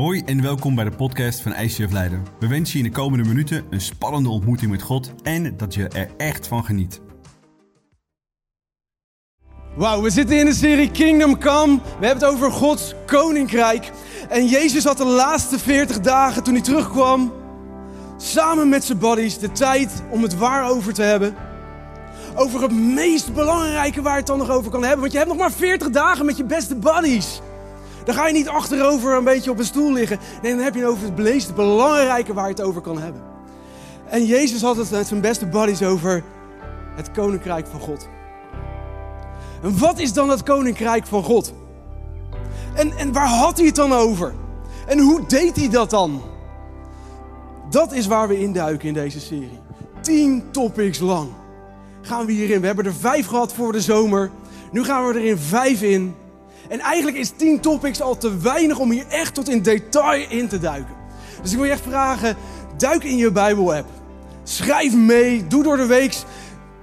Hoi en welkom bij de podcast van ICF Leiden. We wensen je in de komende minuten een spannende ontmoeting met God en dat je er echt van geniet. Wauw, we zitten in de serie Kingdom Come. We hebben het over Gods koninkrijk. En Jezus had de laatste 40 dagen toen hij terugkwam, samen met zijn buddies, de tijd om het waar over te hebben. Over het meest belangrijke waar het dan nog over kan hebben. Want je hebt nog maar 40 dagen met je beste buddies. Dan ga je niet achterover een beetje op een stoel liggen. Nee, dan heb je het over het meest belangrijke waar je het over kan hebben. En Jezus had het met zijn beste buddies over het koninkrijk van God. En wat is dan het koninkrijk van God? En, en waar had hij het dan over? En hoe deed hij dat dan? Dat is waar we induiken in deze serie. Tien topics lang gaan we hierin. We hebben er vijf gehad voor de zomer. Nu gaan we er in vijf in. En eigenlijk is 10 topics al te weinig om hier echt tot in detail in te duiken. Dus ik wil je echt vragen, duik in je Bijbel-app. Schrijf mee, doe door de week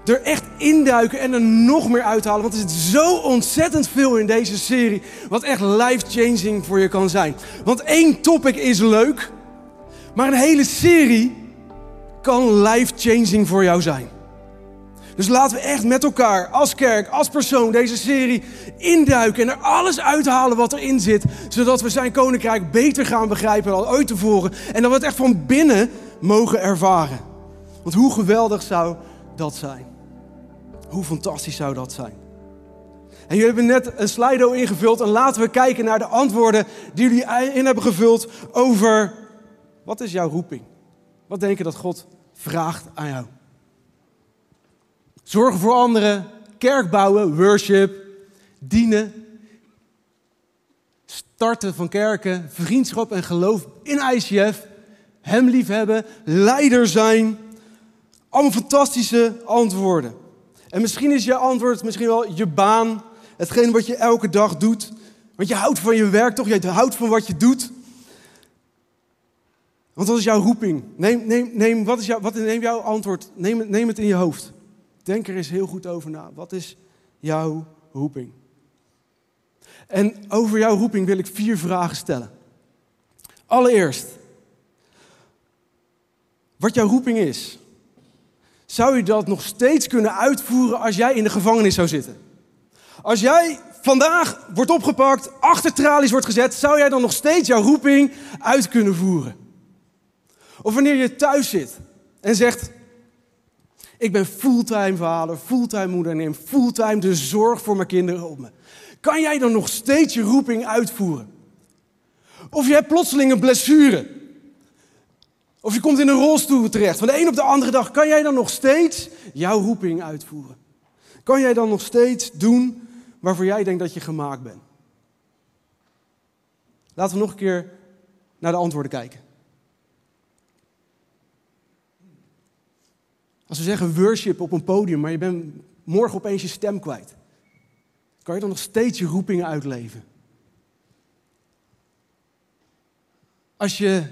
er echt induiken en er nog meer uithalen. Want er zit zo ontzettend veel in deze serie wat echt life-changing voor je kan zijn. Want één topic is leuk, maar een hele serie kan life-changing voor jou zijn. Dus laten we echt met elkaar, als kerk, als persoon, deze serie induiken en er alles uithalen wat erin zit, zodat we zijn koninkrijk beter gaan begrijpen dan ooit tevoren en dat we het echt van binnen mogen ervaren. Want hoe geweldig zou dat zijn? Hoe fantastisch zou dat zijn? En jullie hebben net een Slido ingevuld en laten we kijken naar de antwoorden die jullie in hebben gevuld over wat is jouw roeping? Wat denk je dat God vraagt aan jou? Zorgen voor anderen, kerk bouwen, worship, dienen, starten van kerken, vriendschap en geloof in ICF, hem liefhebben, leider zijn. Allemaal fantastische antwoorden. En misschien is je antwoord misschien wel je baan, hetgeen wat je elke dag doet. Want je houdt van je werk toch? Je houdt van wat je doet. Want wat is jouw roeping? Neem, neem, neem, wat is jouw, wat, neem jouw antwoord? Neem, neem het in je hoofd. Denk er eens heel goed over na. Wat is jouw roeping? En over jouw roeping wil ik vier vragen stellen. Allereerst, wat jouw roeping is. Zou je dat nog steeds kunnen uitvoeren als jij in de gevangenis zou zitten? Als jij vandaag wordt opgepakt, achter tralies wordt gezet, zou jij dan nog steeds jouw roeping uit kunnen voeren? Of wanneer je thuis zit en zegt: ik ben fulltime vader, fulltime moeder, neem fulltime de zorg voor mijn kinderen op me. Kan jij dan nog steeds je roeping uitvoeren? Of je hebt plotseling een blessure. Of je komt in een rolstoel terecht. Van de een op de andere dag kan jij dan nog steeds jouw roeping uitvoeren? Kan jij dan nog steeds doen waarvoor jij denkt dat je gemaakt bent? Laten we nog een keer naar de antwoorden kijken. Als we zeggen worship op een podium, maar je bent morgen opeens je stem kwijt. Kan je dan nog steeds je roepingen uitleven? Als je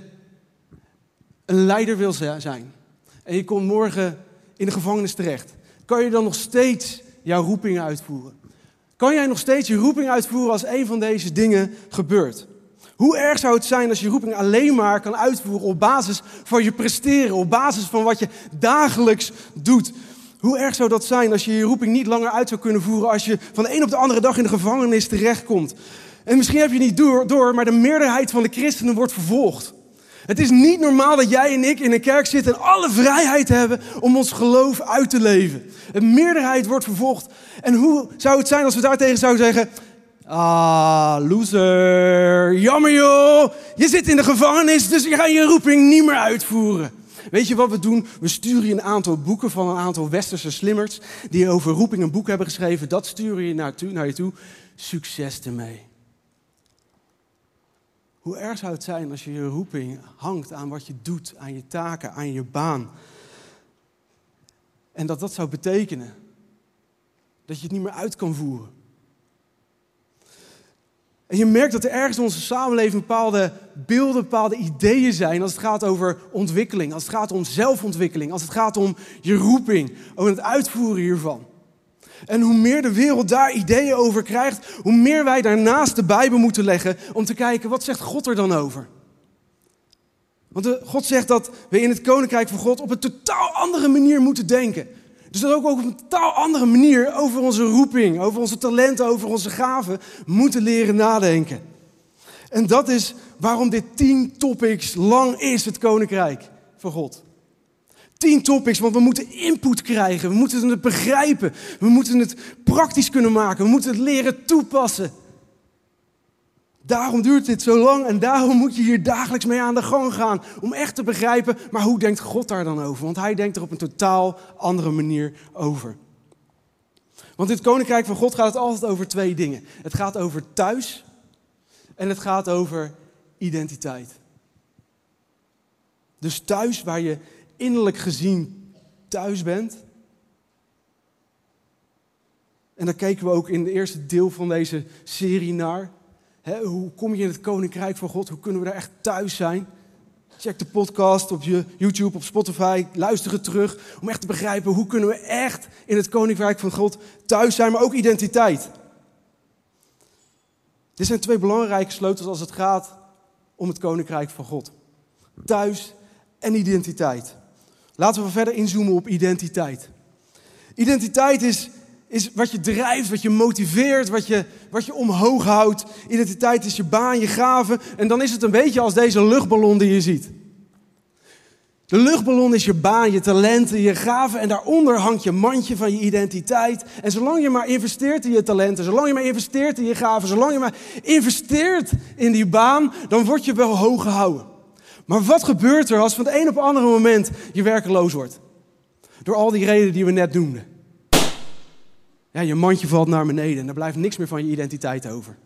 een leider wil zijn en je komt morgen in de gevangenis terecht, kan je dan nog steeds jouw roepingen uitvoeren? Kan jij nog steeds je roeping uitvoeren als een van deze dingen gebeurt? Hoe erg zou het zijn als je roeping alleen maar kan uitvoeren op basis van je presteren, op basis van wat je dagelijks doet? Hoe erg zou dat zijn als je je roeping niet langer uit zou kunnen voeren als je van de een op de andere dag in de gevangenis terechtkomt? En misschien heb je niet door, maar de meerderheid van de christenen wordt vervolgd. Het is niet normaal dat jij en ik in een kerk zitten en alle vrijheid hebben om ons geloof uit te leven. Een meerderheid wordt vervolgd. En hoe zou het zijn als we daartegen zouden zeggen: Ah, loser. Jammer joh. Je zit in de gevangenis, dus je gaat je roeping niet meer uitvoeren. Weet je wat we doen? We sturen je een aantal boeken van een aantal westerse slimmers die over roeping een boek hebben geschreven. Dat sturen je naar, naar je toe. Succes ermee. Hoe erg zou het zijn als je je roeping hangt aan wat je doet, aan je taken, aan je baan. En dat dat zou betekenen dat je het niet meer uit kan voeren. En je merkt dat er ergens in onze samenleving bepaalde beelden, bepaalde ideeën zijn als het gaat over ontwikkeling, als het gaat om zelfontwikkeling, als het gaat om je roeping, om het uitvoeren hiervan. En hoe meer de wereld daar ideeën over krijgt, hoe meer wij daarnaast de Bijbel moeten leggen om te kijken wat zegt God er dan over. Want God zegt dat we in het koninkrijk van God op een totaal andere manier moeten denken. Dus dat ook op een totaal andere manier over onze roeping, over onze talenten, over onze gaven moeten leren nadenken. En dat is waarom dit tien topics lang is, het koninkrijk van God. Tien topics, want we moeten input krijgen, we moeten het begrijpen, we moeten het praktisch kunnen maken, we moeten het leren toepassen. Daarom duurt dit zo lang en daarom moet je hier dagelijks mee aan de gang gaan. Om echt te begrijpen, maar hoe denkt God daar dan over? Want hij denkt er op een totaal andere manier over. Want in het koninkrijk van God gaat het altijd over twee dingen. Het gaat over thuis en het gaat over identiteit. Dus thuis waar je innerlijk gezien thuis bent. En daar keken we ook in het eerste deel van deze serie naar hoe kom je in het koninkrijk van God? Hoe kunnen we daar echt thuis zijn? Check de podcast op YouTube, op Spotify. Luister het terug om echt te begrijpen hoe kunnen we echt in het koninkrijk van God thuis zijn, maar ook identiteit. Dit zijn twee belangrijke sleutels als het gaat om het koninkrijk van God. Thuis en identiteit. Laten we verder inzoomen op identiteit. Identiteit is is wat je drijft, wat je motiveert, wat je, wat je omhoog houdt. Identiteit is je baan, je gaven. En dan is het een beetje als deze luchtballon die je ziet. De luchtballon is je baan, je talenten, je gaven en daaronder hangt je mandje van je identiteit. En zolang je maar investeert in je talenten, zolang je maar investeert in je gaven, zolang je maar investeert in die baan, dan word je wel hoog gehouden. Maar wat gebeurt er als van het een op het andere moment je werkeloos wordt? Door al die redenen die we net noemden. Ja, je mandje valt naar beneden en er blijft niks meer van je identiteit over.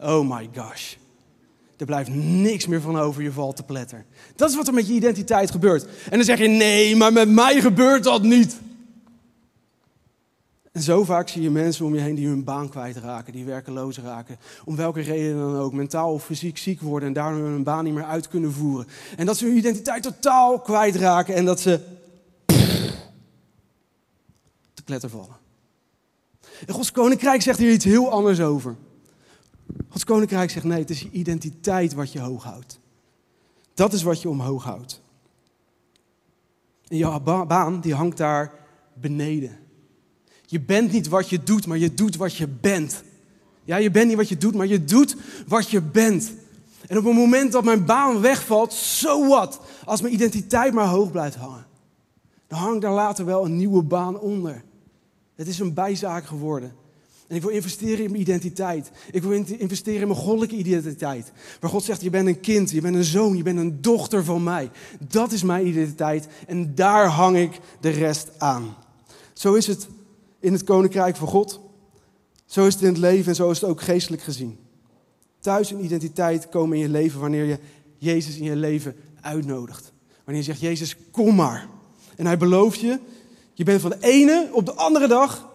Oh my gosh. Er blijft niks meer van over, je valt te pletter. Dat is wat er met je identiteit gebeurt. En dan zeg je, nee, maar met mij gebeurt dat niet. En zo vaak zie je mensen om je heen die hun baan kwijtraken, die werkeloos raken. Om welke reden dan ook, mentaal of fysiek ziek worden en daardoor hun baan niet meer uit kunnen voeren. En dat ze hun identiteit totaal kwijtraken en dat ze te pletter vallen. En Gods koninkrijk zegt hier iets heel anders over. Gods koninkrijk zegt nee, het is je identiteit wat je hoog houdt. Dat is wat je omhoog houdt. En je baan die hangt daar beneden. Je bent niet wat je doet, maar je doet wat je bent. Ja, je bent niet wat je doet, maar je doet wat je bent. En op het moment dat mijn baan wegvalt, so what? Als mijn identiteit maar hoog blijft hangen, dan hangt daar later wel een nieuwe baan onder. Het is een bijzaak geworden. En ik wil investeren in mijn identiteit. Ik wil investeren in mijn goddelijke identiteit. Waar God zegt, je bent een kind, je bent een zoon, je bent een dochter van mij. Dat is mijn identiteit en daar hang ik de rest aan. Zo is het in het koninkrijk van God. Zo is het in het leven en zo is het ook geestelijk gezien. Thuis en identiteit komen in je leven wanneer je Jezus in je leven uitnodigt. Wanneer je zegt, Jezus, kom maar. En hij belooft je je bent van de ene op de andere dag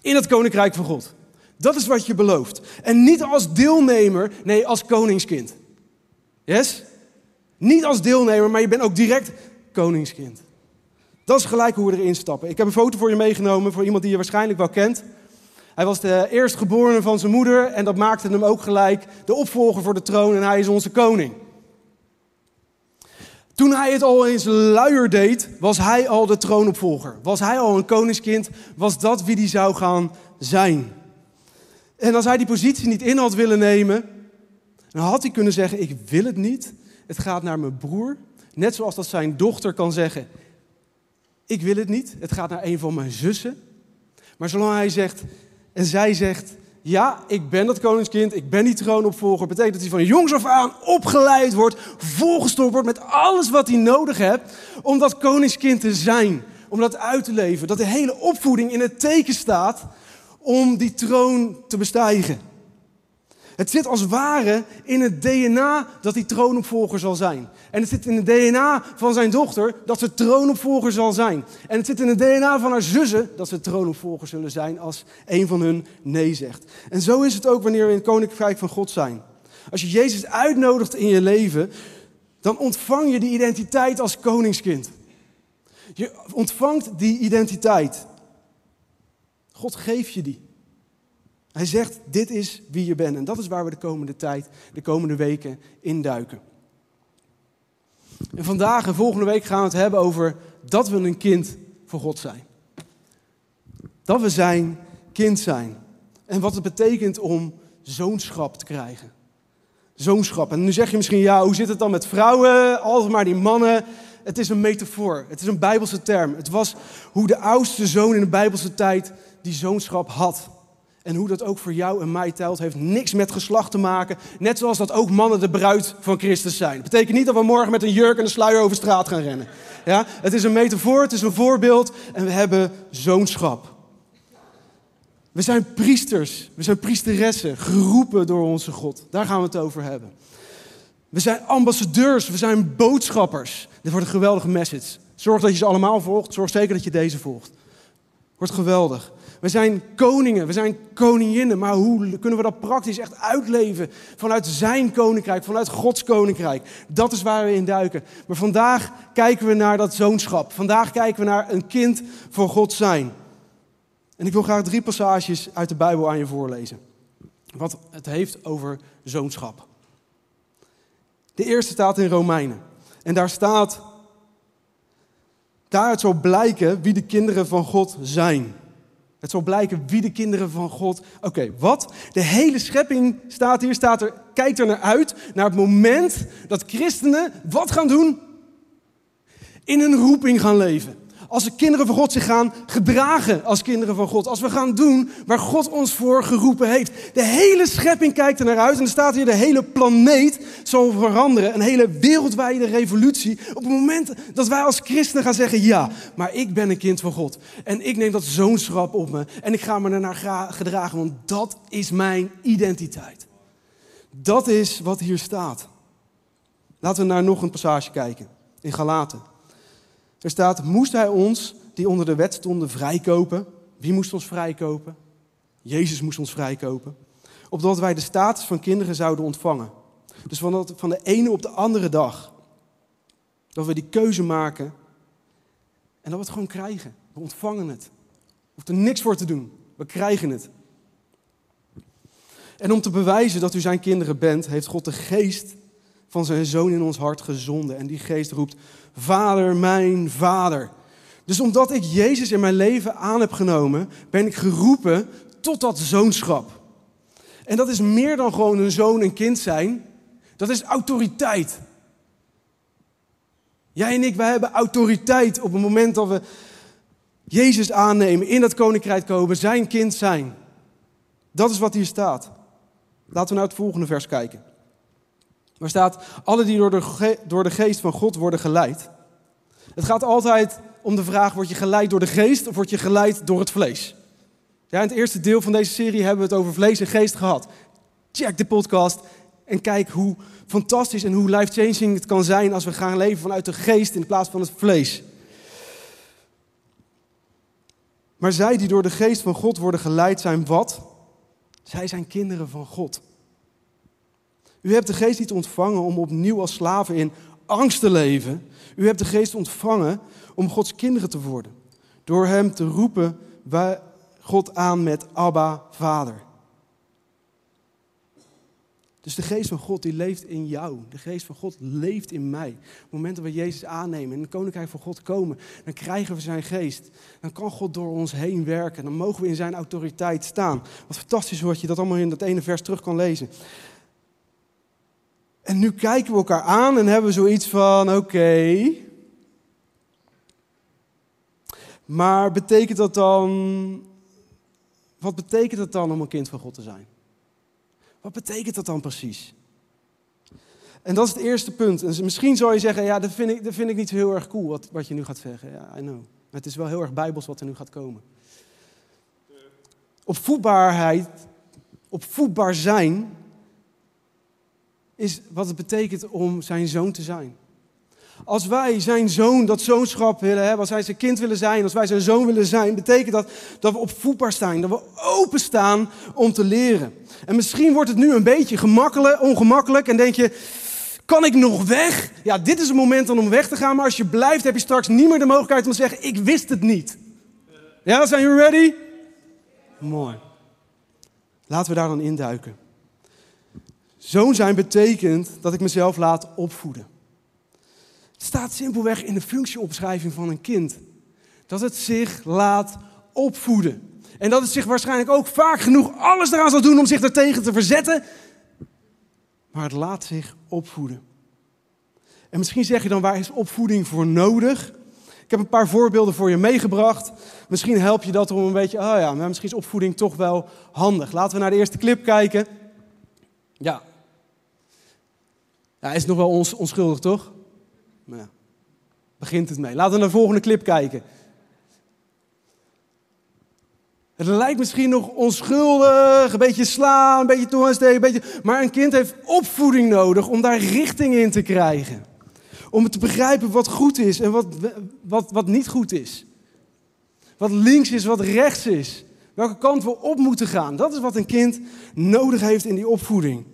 in het koninkrijk van God. Dat is wat je belooft. En niet als deelnemer, nee, als koningskind. Yes? Niet als deelnemer, maar je bent ook direct koningskind. Dat is gelijk hoe we erin stappen. Ik heb een foto voor je meegenomen voor iemand die je waarschijnlijk wel kent. Hij was de eerstgeborene van zijn moeder en dat maakte hem ook gelijk de opvolger voor de troon en hij is onze koning. Toen hij het al eens luier deed, was hij al de troonopvolger. Was hij al een koningskind, was dat wie die zou gaan zijn. En als hij die positie niet in had willen nemen, dan had hij kunnen zeggen, ik wil het niet. Het gaat naar mijn broer. Net zoals dat zijn dochter kan zeggen, ik wil het niet. Het gaat naar een van mijn zussen. Maar zolang hij zegt, en zij zegt, ja, ik ben dat koningskind, ik ben die troonopvolger. Betekent dat hij van jongs af aan opgeleid wordt, volgestopt wordt met alles wat hij nodig heeft om dat koningskind te zijn. Om dat uit te leven. Dat de hele opvoeding in het teken staat om die troon te bestijgen. Het zit als ware in het DNA dat hij troonopvolger zal zijn. En het zit in het DNA van zijn dochter dat ze troonopvolger zal zijn. En het zit in het DNA van haar zussen dat ze troonopvolger zullen zijn als een van hun nee zegt. En zo is het ook wanneer we in het koninkrijk van God zijn. Als je Jezus uitnodigt in je leven, dan ontvang je die identiteit als koningskind. Je ontvangt die identiteit. God geeft je die. Hij zegt, dit is wie je bent. En dat is waar we de komende tijd, de komende weken induiken. En vandaag en volgende week gaan we het hebben over dat we een kind voor God zijn. Dat we zijn kind zijn. En wat het betekent om zoonschap te krijgen. Zoonschap. En nu zeg je misschien, ja, hoe zit het dan met vrouwen? Altijd maar die mannen. Het is een metafoor. Het is een Bijbelse term. Het was hoe de oudste zoon in de Bijbelse tijd die zoonschap had. En hoe dat ook voor jou en mij telt, heeft niks met geslacht te maken. Net zoals dat ook mannen de bruid van Christus zijn. Dat betekent niet dat we morgen met een jurk en een sluier over straat gaan rennen. Ja? Het is een metafoor, het is een voorbeeld en we hebben zoonschap. We zijn priesters, we zijn priesteressen, geroepen door onze God. Daar gaan we het over hebben. We zijn ambassadeurs, we zijn boodschappers. Dit wordt een geweldige message. Zorg dat je ze allemaal volgt, zorg zeker dat je deze volgt. Wordt geweldig. We zijn koningen, we zijn koninginnen, maar hoe kunnen we dat praktisch echt uitleven vanuit zijn koninkrijk, vanuit Gods koninkrijk? Dat is waar we in duiken. Maar vandaag kijken we naar dat zoonschap. Vandaag kijken we naar een kind voor God zijn. En ik wil graag drie passages uit de Bijbel aan je voorlezen. Wat het heeft over zoonschap. De eerste staat in Romeinen. En daar staat, daaruit zal blijken wie de kinderen van God zijn. Het zal blijken wie de kinderen van God. Oké, wat? De hele schepping staat hier, staat er, kijkt er naar uit, naar het moment dat christenen wat gaan doen? In een roeping gaan leven. Als de kinderen van God zich gaan gedragen als kinderen van God. Als we gaan doen waar God ons voor geroepen heeft. De hele schepping kijkt er naar uit. En er staat hier de hele planeet zal veranderen. Een hele wereldwijde revolutie. Op het moment dat wij als christenen gaan zeggen. Ja, maar ik ben een kind van God. En ik neem dat zoonschap op me. En ik ga me ernaar gedragen. Want dat is mijn identiteit. Dat is wat hier staat. Laten we naar nog een passage kijken. In Galaten. Er staat, moest hij ons, die onder de wet stonden, vrijkopen? Wie moest ons vrijkopen? Jezus moest ons vrijkopen. Opdat wij de status van kinderen zouden ontvangen. Dus van, van de ene op de andere dag. Dat we die keuze maken. En dat we het gewoon krijgen. We ontvangen het. We hoeft er niks voor te doen. We krijgen het. En om te bewijzen dat u zijn kinderen bent, heeft God de geest van zijn zoon in ons hart gezonden. En die geest roept, Vader, mijn Vader. Dus omdat ik Jezus in mijn leven aan heb genomen, ben ik geroepen tot dat zoonschap. En dat is meer dan gewoon een zoon en kind zijn. Dat is autoriteit. Jij en ik, wij hebben autoriteit op het moment dat we Jezus aannemen, in dat koninkrijk komen, zijn kind zijn. Dat is wat hier staat. Laten we naar het volgende vers kijken. Waar staat, alle die door de, door de geest van God worden geleid. Het gaat altijd om de vraag, word je geleid door de geest of word je geleid door het vlees? Ja, in het eerste deel van deze serie hebben we het over vlees en geest gehad. Check de podcast en kijk hoe fantastisch en hoe life-changing het kan zijn als we gaan leven vanuit de geest in plaats van het vlees. Maar zij die door de geest van God worden geleid zijn wat? Zij zijn kinderen van God. U hebt de geest niet ontvangen om opnieuw als slaven in angst te leven. U hebt de geest ontvangen om Gods kinderen te worden. Door hem te roepen God aan met Abba, Vader. Dus de geest van God die leeft in jou. De geest van God leeft in mij. Op het moment dat we Jezus aannemen en het koninkrijk van God komen, dan krijgen we zijn geest. Dan kan God door ons heen werken. Dan mogen we in zijn autoriteit staan. Wat fantastisch wordt je dat allemaal in dat ene vers terug kan lezen. En nu kijken we elkaar aan en hebben we zoiets van: oké. Maar betekent dat dan. Wat betekent het dan om een kind van God te zijn? Wat betekent dat dan precies? En dat is het eerste punt. En misschien zou je zeggen: ja, dat vind ik, dat vind ik niet zo heel erg cool wat, wat je nu gaat zeggen. Ja, I know. Maar het is wel heel erg bijbels wat er nu gaat komen. Opvoedbaarheid, opvoedbaar zijn, is wat het betekent om zijn zoon te zijn. Als wij zijn zoon, dat zoonschap willen hebben, als wij zijn kind willen zijn, als wij zijn zoon willen zijn, betekent dat dat we opvoedbaar zijn, dat we openstaan om te leren. En misschien wordt het nu een beetje gemakkelijk, ongemakkelijk en denk je, Kan ik nog weg? Ja, dit is het moment om weg te gaan. Maar als je blijft, heb je straks niet meer de mogelijkheid om te zeggen: Ik wist het niet. Ja, zijn jullie ready? Mooi. Laten we daar dan induiken. Zoon zijn betekent dat ik mezelf laat opvoeden. Het staat simpelweg in de functieopschrijving van een kind. Dat het zich laat opvoeden. En dat het zich waarschijnlijk ook vaak genoeg alles eraan zal doen om zich daartegen te verzetten. Maar het laat zich opvoeden. En misschien zeg je dan, waar is opvoeding voor nodig? Ik heb een paar voorbeelden voor je meegebracht. Misschien help je dat om een beetje, oh ja, maar misschien is opvoeding toch wel handig. Laten we naar de eerste clip kijken. Ja. Ja, is nog wel ons, onschuldig, toch? Maar ja, begint het mee. Laten we naar de volgende clip kijken. Het lijkt misschien nog onschuldig, een beetje slaan, een beetje toonsteken, een beetje... Maar een kind heeft opvoeding nodig om daar richting in te krijgen. Om te begrijpen wat goed is en wat, wat, wat niet goed is. Wat links is, wat rechts is. Welke kant we op moeten gaan. Dat is wat een kind nodig heeft in die opvoeding.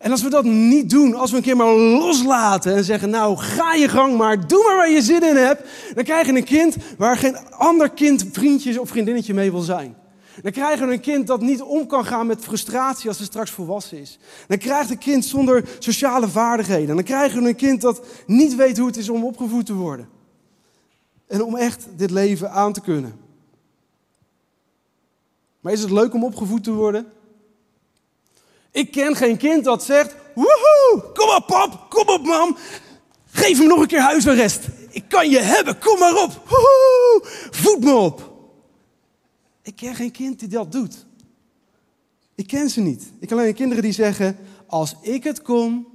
En als we dat niet doen, als we een keer maar loslaten en zeggen, nou ga je gang maar, doe maar waar je zin in hebt, dan krijg je een kind waar geen ander kind, vriendje of vriendinnetje mee wil zijn. Dan krijgen we een kind dat niet om kan gaan met frustratie als het straks volwassen is. Dan krijgt een kind zonder sociale vaardigheden. Dan krijgen we een kind dat niet weet hoe het is om opgevoed te worden. En om echt dit leven aan te kunnen. Maar is het leuk om opgevoed te worden? Ik ken geen kind dat zegt: Woehoe, kom op pap, kom op mam. Geef me nog een keer huisarrest. Ik kan je hebben, kom maar op. Woehoe, voed me op. Ik ken geen kind die dat doet. Ik ken ze niet. Ik ken alleen kinderen die zeggen: Als ik het kon,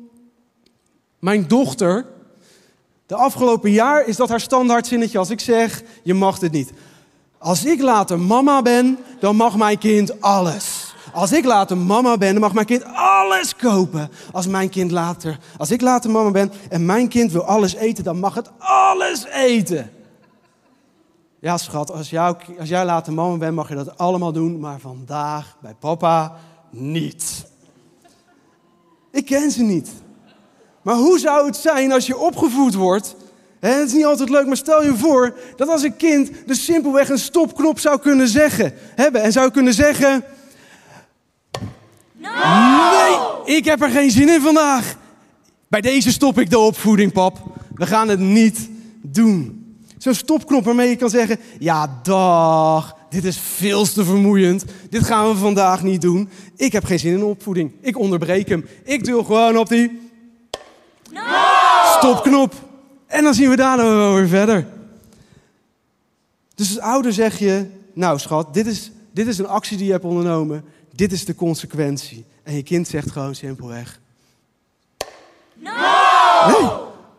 mijn dochter. De afgelopen jaar is dat haar standaardzinnetje als ik zeg: Je mag het niet. Als ik later mama ben, dan mag mijn kind alles. Als ik later mama ben, dan mag mijn kind alles kopen. Als mijn kind later, als ik later mama ben en mijn kind wil alles eten, dan mag het alles eten. Ja, schat, als, jou, als jij later mama bent, mag je dat allemaal doen, maar vandaag bij papa niet. Ik ken ze niet. Maar hoe zou het zijn als je opgevoed wordt? het is niet altijd leuk, maar stel je voor dat als een kind dus simpelweg een stopknop zou kunnen zeggen, hebben en zou kunnen zeggen: Nee, ik heb er geen zin in vandaag. Bij deze stop ik de opvoeding, pap. We gaan het niet doen. Zo'n stopknop waarmee je kan zeggen: Ja, dag, dit is veel te vermoeiend. Dit gaan we vandaag niet doen. Ik heb geen zin in opvoeding. Ik onderbreek hem. Ik duw gewoon op die stopknop. En dan zien we daarna wel weer verder. Dus als ouder zeg je: Nou, schat, dit is, dit is een actie die je hebt ondernomen. Dit is de consequentie. En je kind zegt gewoon simpelweg: No! Nee,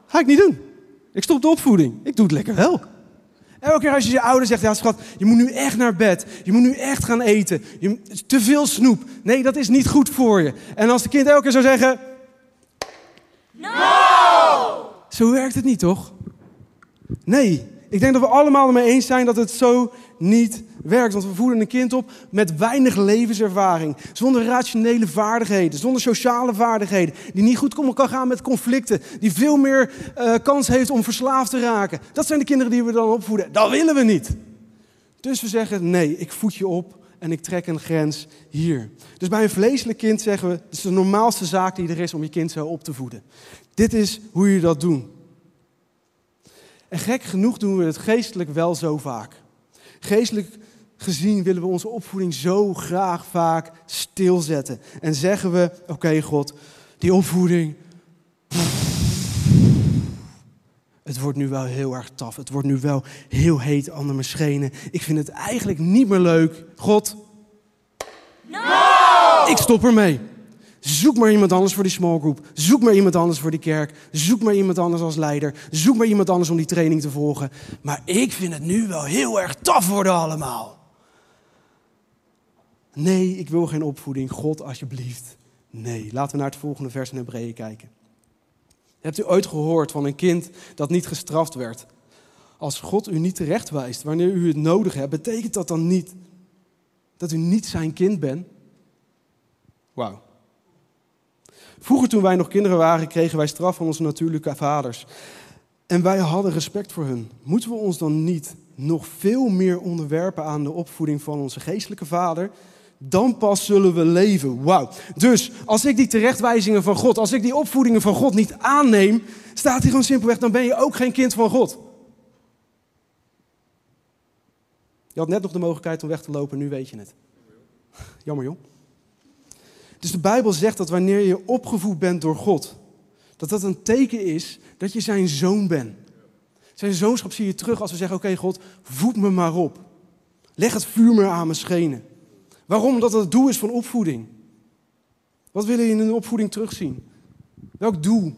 ga ik niet doen. Ik stop de opvoeding. Ik doe het lekker wel. Elke keer als je je ouder zegt, ja schat, je moet nu echt naar bed. Je moet nu echt gaan eten. Je, te veel snoep. Nee, dat is niet goed voor je. En als de kind elke keer zou zeggen... No! Zo werkt het niet, toch? Nee, ik denk dat we allemaal ermee eens zijn dat het zo niet werkt. Want we voeden een kind op met weinig levenservaring. Zonder rationele vaardigheden. Zonder sociale vaardigheden. Die niet goed kan gaan met conflicten. Die veel meer uh, kans heeft om verslaafd te raken. Dat zijn de kinderen die we dan opvoeden. Dat willen we niet. Dus we zeggen: nee, ik voed je op en ik trek een grens hier. Dus bij een vleeselijk kind zeggen we: het is de normaalste zaak die er is om je kind zo op te voeden. Dit is hoe je dat doet. En gek genoeg doen we het geestelijk wel zo vaak. Geestelijk gezien willen we onze opvoeding zo graag vaak stilzetten. En zeggen we, oké God, die opvoeding, het wordt nu wel heel erg taf. Het wordt nu wel heel heet onder mijn schenen. Ik vind het eigenlijk niet meer leuk. God, no! ik stop ermee. Zoek maar iemand anders voor die small group. Zoek maar iemand anders voor die kerk. Zoek maar iemand anders als leider. Zoek maar iemand anders om die training te volgen. Maar ik vind het nu wel heel erg taf worden allemaal. Nee, ik wil geen opvoeding. God, alsjeblieft. Nee. Laten we naar het volgende vers in Hebreeën kijken. Hebt u ooit gehoord van een kind dat niet gestraft werd? Als God u niet terecht wijst wanneer u het nodig hebt, betekent dat dan niet dat u niet zijn kind bent? Wauw. Vroeger toen wij nog kinderen waren, kregen wij straf van onze natuurlijke vaders. En wij hadden respect voor hun. Moeten we ons dan niet nog veel meer onderwerpen aan de opvoeding van onze geestelijke vader? Dan pas zullen we leven. Wauw. Dus als ik die terechtwijzingen van God, als ik die opvoedingen van God niet aanneem, staat hij gewoon simpelweg, dan ben je ook geen kind van God. Je had net nog de mogelijkheid om weg te lopen, nu weet je het. Jammer joh. Dus de Bijbel zegt dat wanneer je opgevoed bent door God, dat dat een teken is dat je zijn zoon bent. Zijn zoonschap zie je terug als we zeggen: Oké, God, voed me maar op. Leg het vuur maar aan mijn schenen. Waarom? Omdat dat het doel is van opvoeding. Wat willen je in een opvoeding terugzien? Welk doel?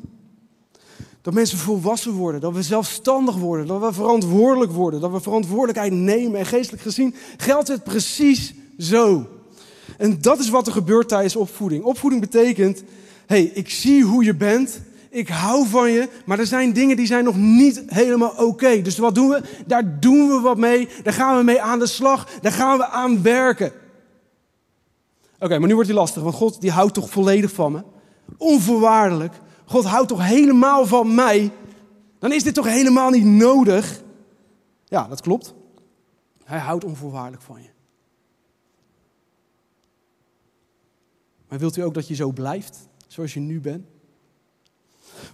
Dat mensen volwassen worden, dat we zelfstandig worden, dat we verantwoordelijk worden, dat we verantwoordelijkheid nemen. En geestelijk gezien geldt het precies zo. En dat is wat er gebeurt tijdens opvoeding. Opvoeding betekent, hey, ik zie hoe je bent, ik hou van je, maar er zijn dingen die zijn nog niet helemaal oké. Dus wat doen we? Daar doen we wat mee, daar gaan we mee aan de slag, daar gaan we aan werken. Oké, maar nu wordt hij lastig, want God die houdt toch volledig van me? Onvoorwaardelijk. God houdt toch helemaal van mij? Dan is dit toch helemaal niet nodig? Ja, dat klopt. Hij houdt onvoorwaardelijk van je. Maar wilt u ook dat je zo blijft, zoals je nu bent?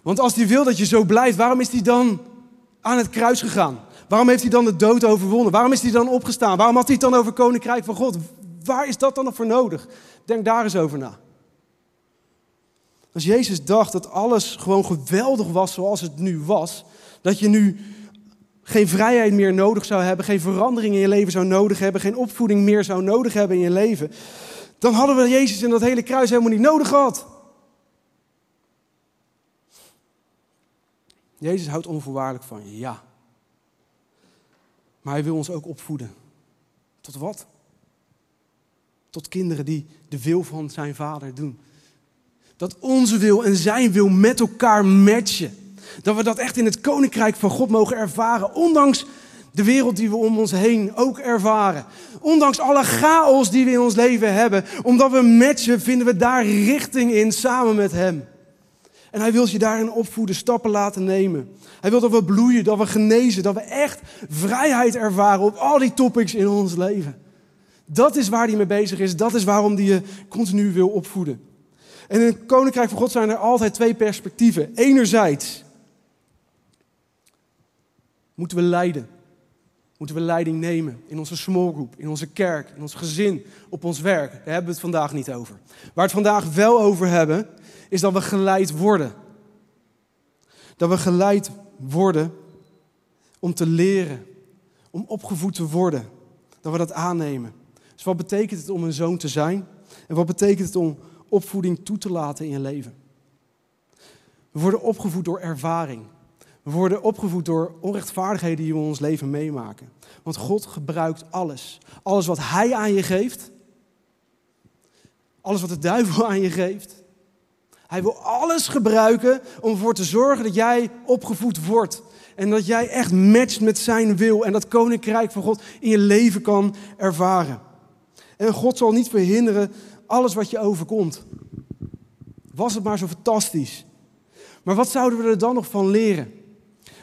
Want als hij wil dat je zo blijft, waarom is hij dan aan het kruis gegaan? Waarom heeft hij dan de dood overwonnen? Waarom is hij dan opgestaan? Waarom had hij het dan over koninkrijk van God? Waar is dat dan nog voor nodig? Denk daar eens over na. Als Jezus dacht dat alles gewoon geweldig was zoals het nu was, dat je nu geen vrijheid meer nodig zou hebben, geen verandering in je leven zou nodig hebben, geen opvoeding meer zou nodig hebben in je leven, dan hadden we Jezus in dat hele kruis helemaal niet nodig gehad. Jezus houdt onvoorwaardelijk van je, ja. Maar hij wil ons ook opvoeden. Tot wat? Tot kinderen die de wil van zijn vader doen. Dat onze wil en zijn wil met elkaar matchen. Dat we dat echt in het koninkrijk van God mogen ervaren. Ondanks de wereld die we om ons heen ook ervaren. Ondanks alle chaos die we in ons leven hebben. Omdat we matchen, vinden we daar richting in samen met Hem. En Hij wil je daarin opvoeden, stappen laten nemen. Hij wil dat we bloeien, dat we genezen, dat we echt vrijheid ervaren op al die topics in ons leven. Dat is waar hij mee bezig is. Dat is waarom hij je continu wil opvoeden. En in het Koninkrijk van God zijn er altijd twee perspectieven. Enerzijds moeten we leiden. Moeten we leiding nemen in onze small group, in onze kerk, in ons gezin, op ons werk. Daar hebben we het vandaag niet over. Waar we het vandaag wel over hebben, is dat we geleid worden. Dat we geleid worden om te leren, om opgevoed te worden. Dat we dat aannemen. Dus wat betekent het om een zoon te zijn? En wat betekent het om opvoeding toe te laten in je leven? We worden opgevoed door ervaring. We worden opgevoed door onrechtvaardigheden die we in ons leven meemaken. Want God gebruikt alles. Alles wat Hij aan je geeft. Alles wat de duivel aan je geeft. Hij wil alles gebruiken om ervoor te zorgen dat jij opgevoed wordt. En dat jij echt matcht met zijn wil. En dat koninkrijk van God in je leven kan ervaren. En God zal niet verhinderen alles wat je overkomt. Was het maar zo fantastisch. Maar wat zouden we er dan nog van leren?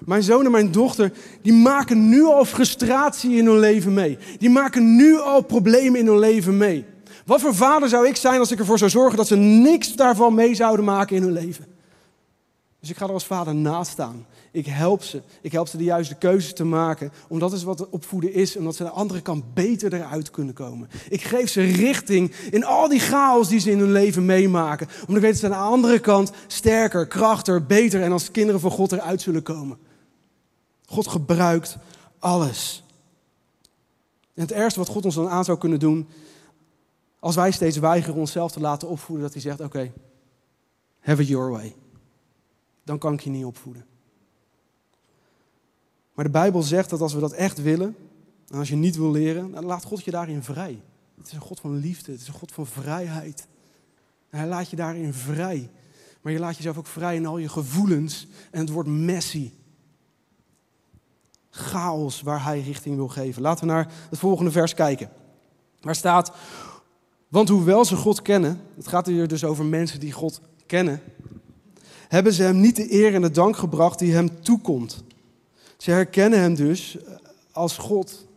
Mijn zoon en mijn dochter, die maken nu al frustratie in hun leven mee. Die maken nu al problemen in hun leven mee. Wat voor vader zou ik zijn als ik ervoor zou zorgen dat ze niks daarvan mee zouden maken in hun leven? Dus ik ga er als vader naast staan. Ik help ze. Ik help ze de juiste keuzes te maken. Omdat dat is wat opvoeden is. Omdat ze aan de andere kant beter eruit kunnen komen. Ik geef ze richting in al die chaos die ze in hun leven meemaken. Omdat ik weet dat ze aan de andere kant sterker, krachtiger, beter en als kinderen van God eruit zullen komen. God gebruikt alles. En het ergste wat God ons dan aan zou kunnen doen. Als wij steeds weigeren onszelf te laten opvoeden. Dat hij zegt, oké, have it your way. Dan kan ik je niet opvoeden. Maar de Bijbel zegt dat als we dat echt willen, en als je niet wil leren, dan laat God je daarin vrij. Het is een God van liefde, het is een God van vrijheid. En hij laat je daarin vrij. Maar je laat jezelf ook vrij in al je gevoelens. En het wordt messy. Chaos waar hij richting wil geven. Laten we naar het volgende vers kijken. Waar staat, want hoewel ze God kennen, het gaat hier dus over mensen die God kennen, hebben ze hem niet de eer en de dank gebracht die hem toekomt. Ze herkennen hem dus eh, als God,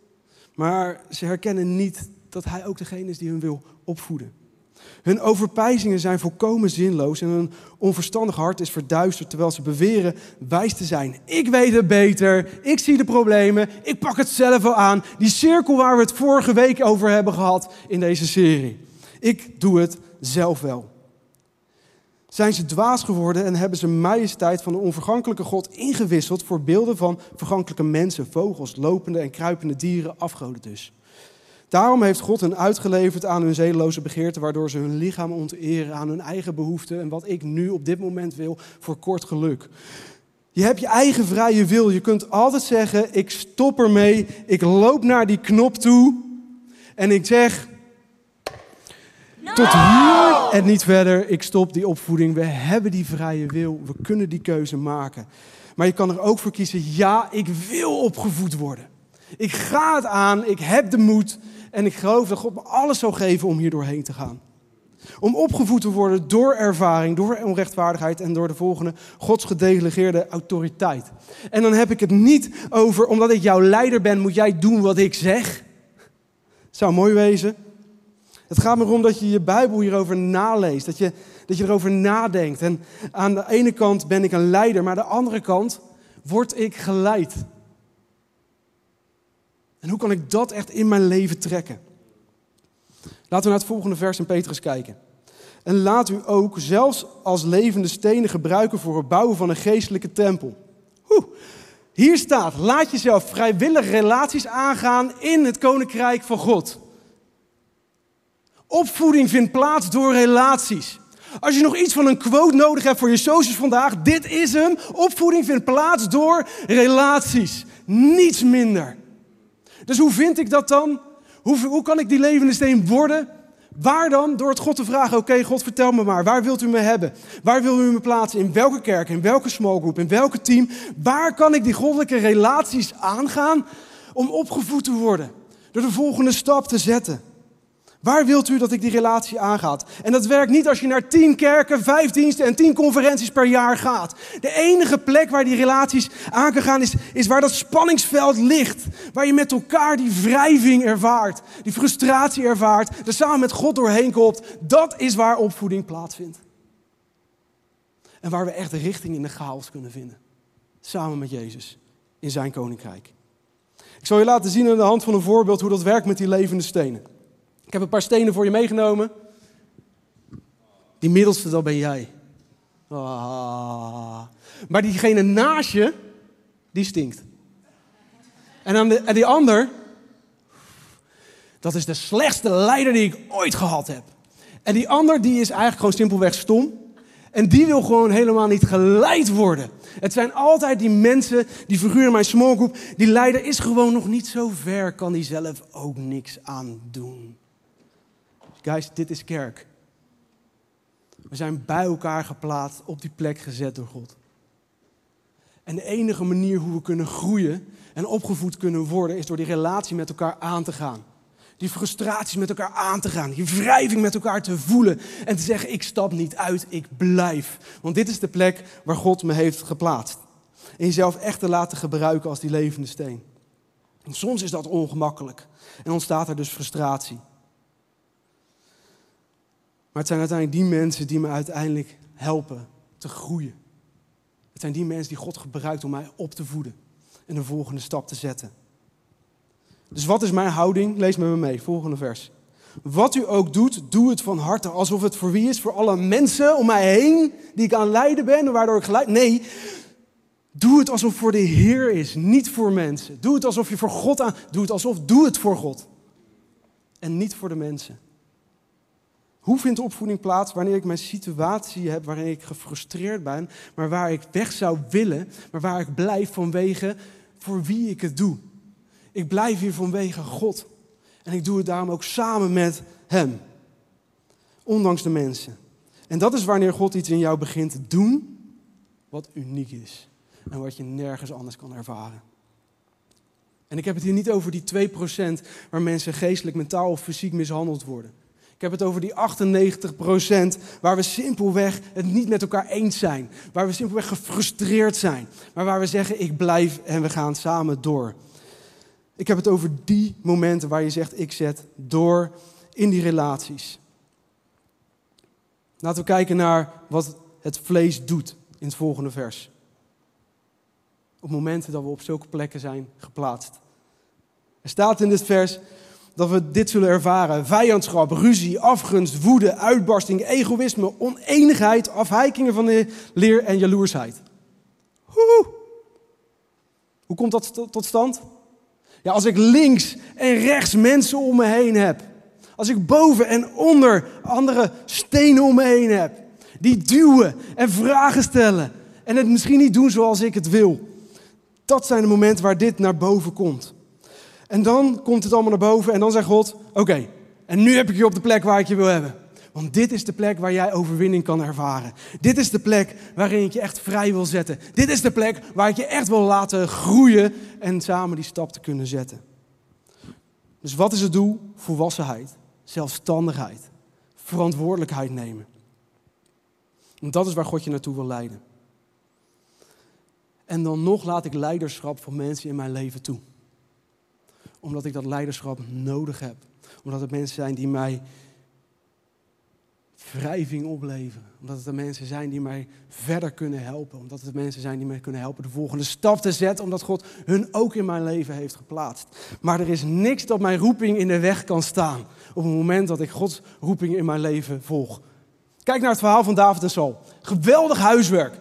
maar ze herkennen niet dat hij ook degene is die hun wil opvoeden. Hun overpijzingen zijn volkomen zinloos en hun onverstandig hart is verduisterd terwijl ze beweren wijs te zijn. Ik weet het beter, ik zie de problemen, ik pak het zelf wel aan. Die cirkel waar we het vorige week over hebben gehad in deze serie. Ik doe het zelf wel. Zijn ze dwaas geworden en hebben ze majesteit van de onvergankelijke God ingewisseld voor beelden van vergankelijke mensen, vogels, lopende en kruipende dieren, afgoden dus. Daarom heeft God hen uitgeleverd aan hun zedeloze begeerte, waardoor ze hun lichaam onteren aan hun eigen behoeften en wat ik nu op dit moment wil voor kort geluk. Je hebt je eigen vrije wil. Je kunt altijd zeggen: ik stop ermee, ik loop naar die knop toe en ik zeg: tot hier en niet verder. Ik stop die opvoeding. We hebben die vrije wil. We kunnen die keuze maken. Maar je kan er ook voor kiezen: ja, ik wil opgevoed worden. Ik ga het aan, ik heb de moed en ik geloof dat God me alles zal geven om hier doorheen te gaan. Om opgevoed te worden door ervaring, door onrechtvaardigheid en door de volgende Gods gedelegeerde autoriteit. En dan heb ik het niet over, omdat ik jouw leider ben, moet jij doen wat ik zeg. zou mooi wezen. Het gaat me erom dat je je Bijbel hierover naleest, dat je, dat je erover nadenkt. En aan de ene kant ben ik een leider, maar aan de andere kant word ik geleid. En hoe kan ik dat echt in mijn leven trekken? Laten we naar het volgende vers in Petrus kijken. En laat u ook zelfs als levende stenen gebruiken voor het bouwen van een geestelijke tempel. Oeh. Hier staat, laat jezelf vrijwillig relaties aangaan in het koninkrijk van God. Opvoeding vindt plaats door relaties. Als je nog iets van een quote nodig hebt voor je socials vandaag, dit is hem. Opvoeding vindt plaats door relaties. Niets minder. Dus hoe vind ik dat dan? Hoe, hoe kan ik die levende steen worden? Waar dan? Door het God te vragen, oké God vertel me maar, waar wilt u me hebben? Waar wil u me plaatsen? In welke kerk? In welke small group? In welke team? Waar kan ik die goddelijke relaties aangaan om opgevoed te worden? Door de volgende stap te zetten. Waar wilt u dat ik die relatie aangaat? En dat werkt niet als je naar tien kerken, vijf diensten en tien conferenties per jaar gaat. De enige plek waar die relaties aan kan gaan is, is waar dat spanningsveld ligt. Waar je met elkaar die wrijving ervaart, die frustratie ervaart, er samen met God doorheen komt. Dat is waar opvoeding plaatsvindt. En waar we echt richting in de chaos kunnen vinden. Samen met Jezus in zijn koninkrijk. Ik zal je laten zien aan de hand van een voorbeeld hoe dat werkt met die levende stenen. Ik heb een paar stenen voor je meegenomen. Die middelste, dat ben jij. Ah. Maar diegene naast je, die stinkt. En, de, die ander, dat is de slechtste leider die ik ooit gehad heb. En die ander, die is eigenlijk gewoon simpelweg stom. En die wil gewoon helemaal niet geleid worden. Het zijn altijd die mensen, die figuur in mijn small group, die leider is gewoon nog niet zo ver, kan die zelf ook niks aan doen. Guys, dit is kerk. We zijn bij elkaar geplaatst, op die plek gezet door God. En de enige manier hoe we kunnen groeien en opgevoed kunnen worden, is door die relatie met elkaar aan te gaan. Die frustraties met elkaar aan te gaan. Die wrijving met elkaar te voelen. En te zeggen, ik stap niet uit, ik blijf. Want dit is de plek waar God me heeft geplaatst. En jezelf echt te laten gebruiken als die levende steen. En soms is dat ongemakkelijk. En ontstaat er dus frustratie. Maar het zijn uiteindelijk die mensen die me uiteindelijk helpen te groeien. Het zijn die mensen die God gebruikt om mij op te voeden en de volgende stap te zetten. Dus wat is mijn houding? Lees met me mee, volgende vers. Wat u ook doet, doe het van harte. Alsof het voor wie is? Voor alle mensen om mij heen die ik aan leiden ben, waardoor ik geleid. Nee, doe het alsof het voor de Heer is, niet voor mensen. Doe het alsof je voor God aan. Doe het alsof, doe het voor God. En niet voor de mensen. Hoe vindt opvoeding plaats wanneer ik mijn situatie heb waarin ik gefrustreerd ben, maar waar ik weg zou willen, maar waar ik blijf vanwege voor wie ik het doe? Ik blijf hier vanwege God. En ik doe het daarom ook samen met Hem. Ondanks de mensen. En dat is wanneer God iets in jou begint te doen wat uniek is. En wat je nergens anders kan ervaren. En ik heb het hier niet over die 2% waar mensen geestelijk, mentaal of fysiek mishandeld worden. Ik heb het over die 98% waar we simpelweg het niet met elkaar eens zijn. Waar we simpelweg gefrustreerd zijn. Maar waar we zeggen, ik blijf en we gaan samen door. Ik heb het over die momenten waar je zegt, ik zet door in die relaties. Laten we kijken naar wat het vlees doet in het volgende vers. Op momenten dat we op zulke plekken zijn geplaatst. Er staat in dit vers dat we dit zullen ervaren. Vijandschap, ruzie, afgunst, woede, uitbarsting, egoïsme, oneenigheid, afwijkingen van de leer en jaloersheid. Hoe? Hoe komt dat tot stand? Ja, als ik links en rechts mensen om me heen heb. Als ik boven en onder andere stenen om me heen heb. Die duwen en vragen stellen. En het misschien niet doen zoals ik het wil. Dat zijn de momenten waar dit naar boven komt. En dan komt het allemaal naar boven en dan zegt God: Oké, en nu heb ik je op de plek waar ik je wil hebben. Want dit is de plek waar jij overwinning kan ervaren. Dit is de plek waarin ik je echt vrij wil zetten. Dit is de plek waar ik je echt wil laten groeien en samen die stap te kunnen zetten. Dus wat is het doel? Volwassenheid, zelfstandigheid, verantwoordelijkheid nemen. En dat is waar God je naartoe wil leiden. En dan nog laat ik leiderschap van mensen in mijn leven toe. Omdat ik dat leiderschap nodig heb. Omdat het mensen zijn die mij wrijving opleveren. Omdat het de mensen zijn die mij verder kunnen helpen. Omdat het de mensen zijn die mij kunnen helpen de volgende stap te zetten. Omdat God hun ook in mijn leven heeft geplaatst. Maar er is niks dat mijn roeping in de weg kan staan. Op het moment dat ik Gods roeping in mijn leven volg. Kijk naar het verhaal van David en Saul. Geweldig huiswerk.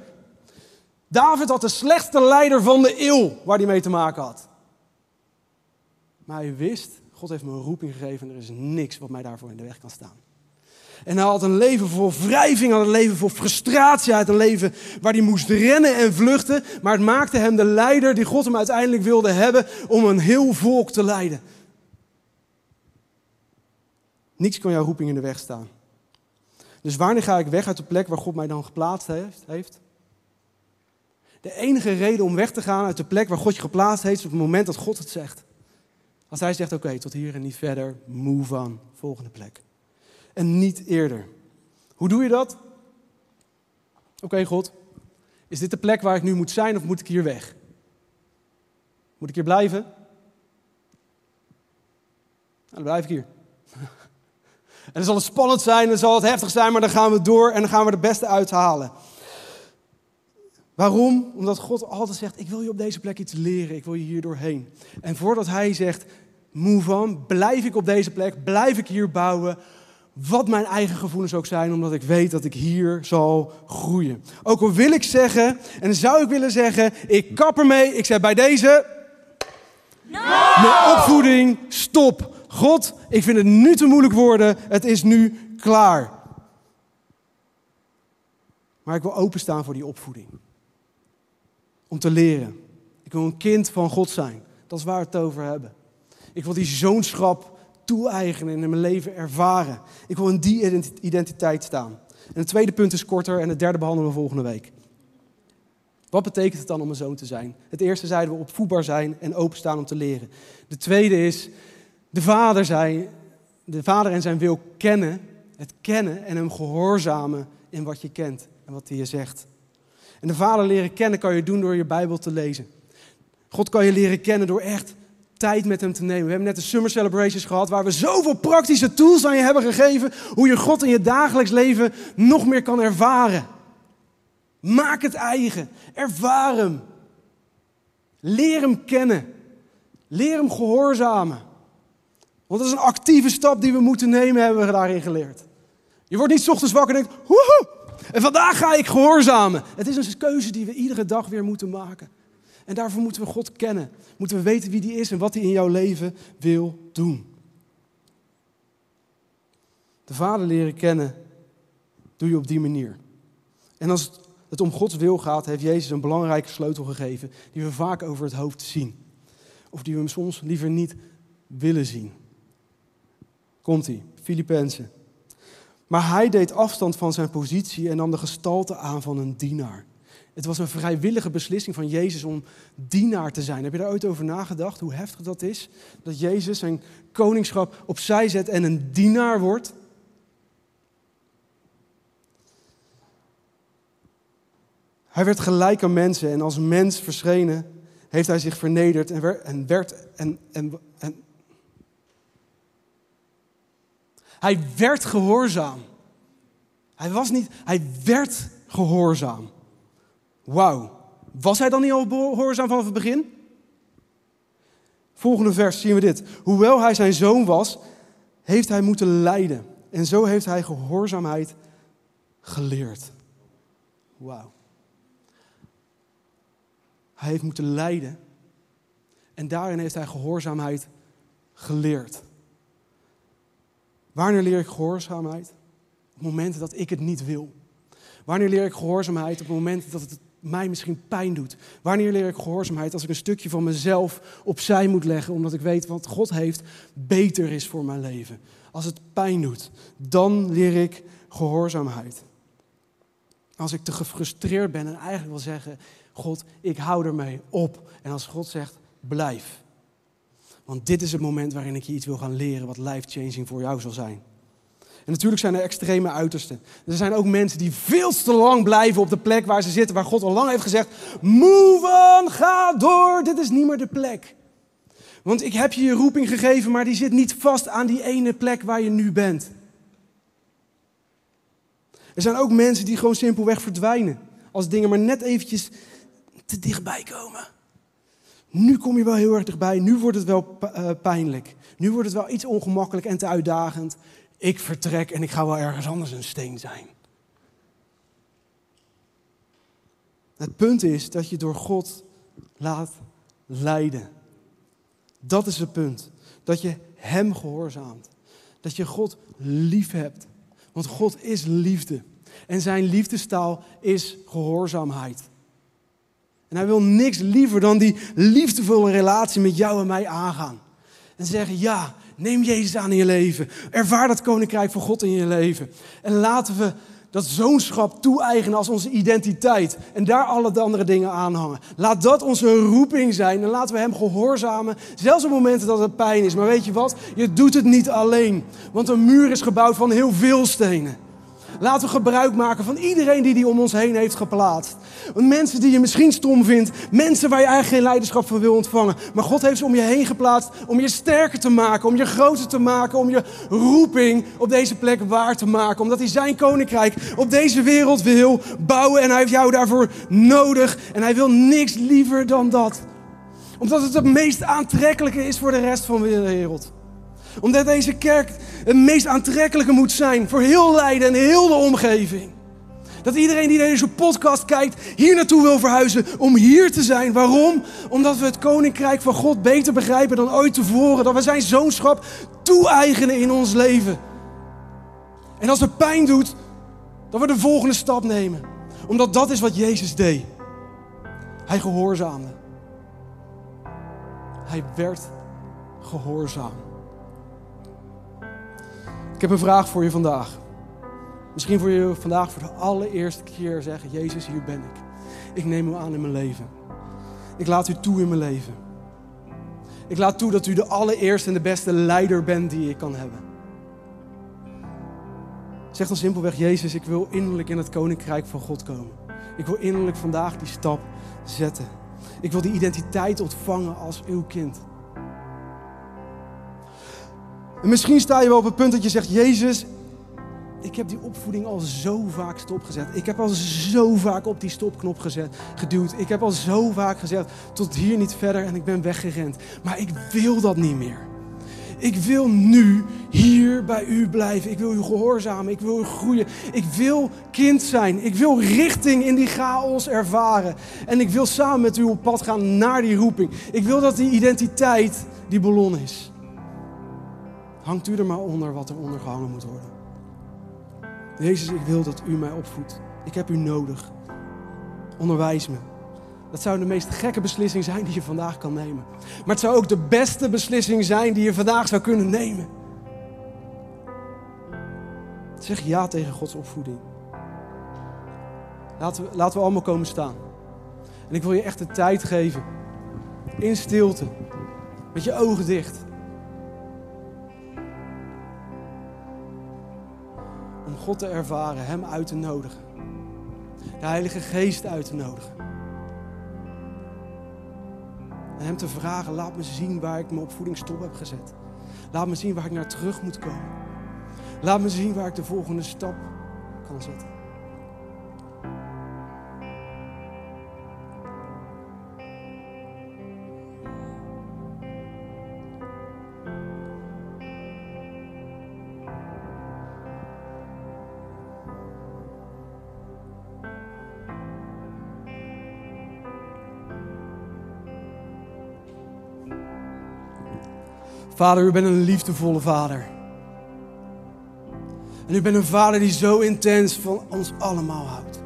David had de slechtste leider van de eeuw waar hij mee te maken had. Maar hij wist, God heeft me een roeping gegeven en er is niks wat mij daarvoor in de weg kan staan. En hij had een leven vol wrijving, had een leven vol frustratie, had een leven waar hij moest rennen en vluchten. Maar het maakte hem de leider die God hem uiteindelijk wilde hebben om een heel volk te leiden. Niks kan jouw roeping in de weg staan. Dus wanneer ga ik weg uit de plek waar God mij dan geplaatst heeft? De enige reden om weg te gaan uit de plek waar God je geplaatst heeft, is op het moment dat God het zegt. Als hij zegt, oké, tot hier en niet verder, move on, volgende plek en niet eerder. Hoe doe je dat? Oké, God, is dit de plek waar ik nu moet zijn of moet ik hier weg? Moet ik hier blijven? Nou, dan blijf ik hier. En dan zal het spannend zijn, dan zal het heftig zijn, maar dan gaan we door en dan gaan we de beste uithalen. Waarom? Omdat God altijd zegt: Ik wil je op deze plek iets leren, ik wil je hier doorheen. En voordat Hij zegt: Move on, blijf ik op deze plek, blijf ik hier bouwen, wat mijn eigen gevoelens ook zijn, omdat ik weet dat ik hier zal groeien. Ook al wil ik zeggen, en zou ik willen zeggen, ik kap ermee, ik zeg bij deze, mijn opvoeding, stop. God, ik vind het nu te moeilijk worden, het is nu klaar. Maar ik wil openstaan voor die opvoeding. Om te leren. Ik wil een kind van God zijn. Dat is waar we het over hebben. Ik wil die zoonschap toe-eigenen en in mijn leven ervaren. Ik wil in die identiteit staan. En het tweede punt is korter en het derde behandelen we volgende week. Wat betekent het dan om een zoon te zijn? Het eerste zeiden we opvoedbaar zijn en openstaan om te leren. De tweede is de vader, zijn, de vader en zijn wil kennen. Het kennen en hem gehoorzamen in wat je kent en wat hij je zegt. En de vader leren kennen kan je doen door je Bijbel te lezen. God kan je leren kennen door echt tijd met hem te nemen. We hebben net de Summer Celebrations gehad, waar we zoveel praktische tools aan je hebben gegeven, hoe je God in je dagelijks leven nog meer kan ervaren. Maak het eigen. Ervaar hem. Leer hem kennen. Leer hem gehoorzamen. Want dat is een actieve stap die we moeten nemen, hebben we daarin geleerd. Je wordt niet ochtends wakker en denkt, woehoe, en vandaag ga ik gehoorzamen. Het is een keuze die we iedere dag weer moeten maken. En daarvoor moeten we God kennen. Moeten we weten wie die is en wat hij in jouw leven wil doen. De Vader leren kennen doe je op die manier. En als het om Gods wil gaat, heeft Jezus een belangrijke sleutel gegeven die we vaak over het hoofd zien. Of die we hem soms liever niet willen zien. Komt-ie, Filippenzen. Maar hij deed afstand van zijn positie en nam de gestalte aan van een dienaar. Het was een vrijwillige beslissing van Jezus om dienaar te zijn. Heb je daar ooit over nagedacht? Hoe heftig dat is? Dat Jezus zijn koningschap opzij zet en een dienaar wordt? Hij werd gelijk aan mensen en als mens verschenen heeft hij zich vernederd en werd, en, en, en hij werd gehoorzaam. Hij was niet, hij werd gehoorzaam. Wauw. Was hij dan niet al gehoorzaam vanaf het begin? Volgende vers zien we dit. Hoewel hij zijn zoon was, heeft hij moeten lijden. En zo heeft hij gehoorzaamheid geleerd. Wauw. Hij heeft moeten lijden. En daarin heeft hij gehoorzaamheid geleerd. Wanneer leer ik gehoorzaamheid? Op momenten dat ik het niet wil. Wanneer leer ik gehoorzaamheid? Op momenten dat het mij misschien pijn doet. Wanneer leer ik gehoorzaamheid? Als ik een stukje van mezelf opzij moet leggen, omdat ik weet wat God heeft beter is voor mijn leven. Als het pijn doet, dan leer ik gehoorzaamheid. Als ik te gefrustreerd ben en eigenlijk wil zeggen, God, ik hou ermee op. En als God zegt, blijf. Want dit is het moment waarin ik je iets wil gaan leren wat life-changing voor jou zal zijn. En natuurlijk zijn er extreme uitersten. Er zijn ook mensen die veel te lang blijven op de plek waar ze zitten, waar God al lang heeft gezegd: Move on, ga door, dit is niet meer de plek. Want ik heb je je roeping gegeven, maar die zit niet vast aan die ene plek waar je nu bent. Er zijn ook mensen die gewoon simpelweg verdwijnen. Als dingen maar net eventjes te dichtbij komen. Nu kom je wel heel erg dichtbij, nu wordt het wel eh, pijnlijk. Nu wordt het wel iets ongemakkelijk en te uitdagend. Ik vertrek en ik ga wel ergens anders een steen zijn. Het punt is dat je door God laat leiden. Dat is het punt. Dat je Hem gehoorzaamt. Dat je God lief hebt. Want God is liefde. En zijn liefdestaal is gehoorzaamheid. En hij wil niks liever dan die liefdevolle relatie met jou en mij aangaan. En zeggen, ja, neem Jezus aan in je leven. Ervaar dat koninkrijk van God in je leven. En laten we dat zoonschap toe-eigenen als onze identiteit. En daar alle andere dingen aan hangen. Laat dat onze roeping zijn. En laten we hem gehoorzamen. Zelfs op momenten dat het pijn is. Maar weet je wat? Je doet het niet alleen. Want een muur is gebouwd van heel veel stenen. Laten we gebruik maken van iedereen die die om ons heen heeft geplaatst. Mensen die je misschien stom vindt. Mensen waar je eigenlijk geen leiderschap van wil ontvangen. Maar God heeft ze om je heen geplaatst om je sterker te maken. Om je groter te maken. Om je roeping op deze plek waar te maken. Omdat hij zijn koninkrijk op deze wereld wil bouwen. En hij heeft jou daarvoor nodig. En hij wil niks liever dan dat. Omdat het het meest aantrekkelijke is voor de rest van de wereld omdat deze kerk het meest aantrekkelijke moet zijn voor heel Leiden en heel de omgeving. Dat iedereen die deze podcast kijkt hier naartoe wil verhuizen om hier te zijn. Waarom? Omdat we het koninkrijk van God beter begrijpen dan ooit tevoren. Dat we zijn zoonschap toe-eigenen in ons leven. En als het pijn doet, dat we de volgende stap nemen. Omdat dat is wat Jezus deed. Hij gehoorzaamde. Hij werd gehoorzaam. Ik heb een vraag voor je vandaag. Misschien voor je vandaag voor de allereerste keer zeggen: Jezus, hier ben ik. Ik neem u aan in mijn leven. Ik laat u toe in mijn leven. Ik laat toe dat u de allereerste en de beste leider bent die ik kan hebben. Zeg dan simpelweg: Jezus, ik wil innerlijk in het koninkrijk van God komen. Ik wil innerlijk vandaag die stap zetten. Ik wil die identiteit ontvangen als uw kind. En misschien sta je wel op het punt dat je zegt: Jezus, ik heb die opvoeding al zo vaak stopgezet. Ik heb al zo vaak op die stopknop gezet, geduwd. Ik heb al zo vaak gezegd: tot hier niet verder en ik ben weggerend. Maar ik wil dat niet meer. Ik wil nu hier bij u blijven. Ik wil u gehoorzamen. Ik wil u groeien. Ik wil kind zijn. Ik wil richting in die chaos ervaren. En ik wil samen met u op pad gaan naar die roeping. Ik wil dat die identiteit die ballon is. Hangt u er maar onder wat er onder gehangen moet worden. Jezus, ik wil dat u mij opvoedt. Ik heb u nodig. Onderwijs me. Dat zou de meest gekke beslissing zijn die je vandaag kan nemen. Maar het zou ook de beste beslissing zijn die je vandaag zou kunnen nemen. Zeg ja tegen Gods opvoeding. Laten we, laten we allemaal komen staan. En ik wil je echt de tijd geven. In stilte. Met je ogen dicht. God te ervaren, Hem uit te nodigen. de Heilige Geest uit te nodigen. En hem te vragen, laat me zien waar ik mijn opvoeding stop heb gezet. Laat me zien waar ik naar terug moet komen. Laat me zien waar ik de volgende stap kan zetten. Vader, u bent een liefdevolle vader. En u bent een vader die zo intens van ons allemaal houdt.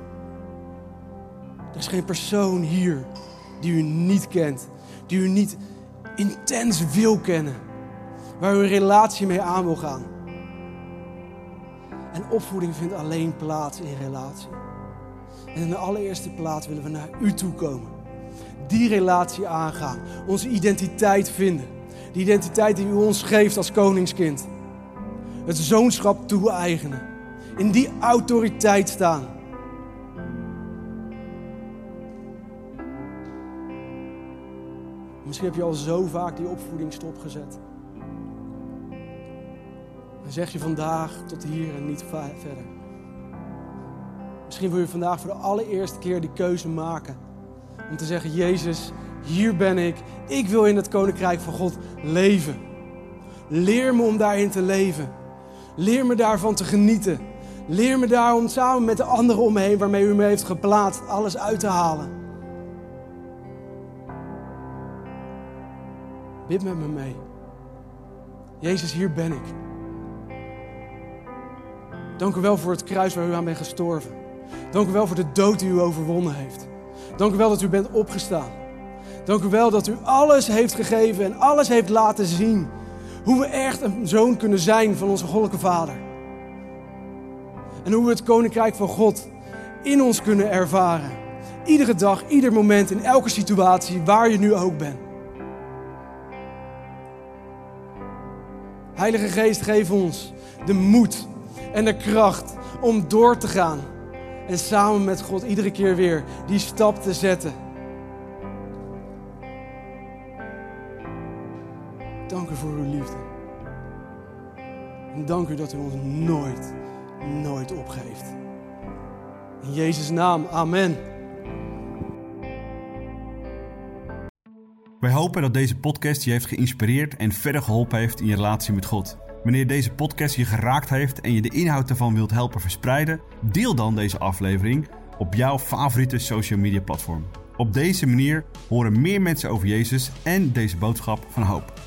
Er is geen persoon hier die u niet kent, die u niet intens wil kennen, waar u een relatie mee aan wil gaan. En opvoeding vindt alleen plaats in relatie. En in de allereerste plaats willen we naar u toe komen. Die relatie aangaan, onze identiteit vinden. Die identiteit die u ons geeft als koningskind. Het zoonschap toe-eigenen. In die autoriteit staan. Misschien heb je al zo vaak die opvoeding stopgezet. Dan zeg je vandaag tot hier en niet verder. Misschien wil je vandaag voor de allereerste keer die keuze maken. Om te zeggen, Jezus, hier ben ik. Ik wil in het koninkrijk van God leven. Leer me om daarin te leven. Leer me daarvan te genieten. Leer me daar om samen met de anderen om me heen waarmee u me heeft geplaatst, alles uit te halen. Bid met me mee. Jezus, hier ben ik. Dank u wel voor het kruis waar u aan bent gestorven. Dank u wel voor de dood die u overwonnen heeft. Dank u wel dat u bent opgestaan. Dank u wel dat u alles heeft gegeven en alles heeft laten zien. Hoe we echt een zoon kunnen zijn van onze goddelijke Vader. En hoe we het koninkrijk van God in ons kunnen ervaren. Iedere dag, ieder moment, in elke situatie, waar je nu ook bent. Heilige Geest, geef ons de moed en de kracht om door te gaan. En samen met God iedere keer weer die stap te zetten. Dank u voor uw liefde. En dank u dat u ons nooit, nooit opgeeft. In Jezus' naam, amen. Wij hopen dat deze podcast je heeft geïnspireerd en verder geholpen heeft in je relatie met God. Wanneer deze podcast je geraakt heeft en je de inhoud ervan wilt helpen verspreiden, deel dan deze aflevering op jouw favoriete social media platform. Op deze manier horen meer mensen over Jezus en deze boodschap van hoop.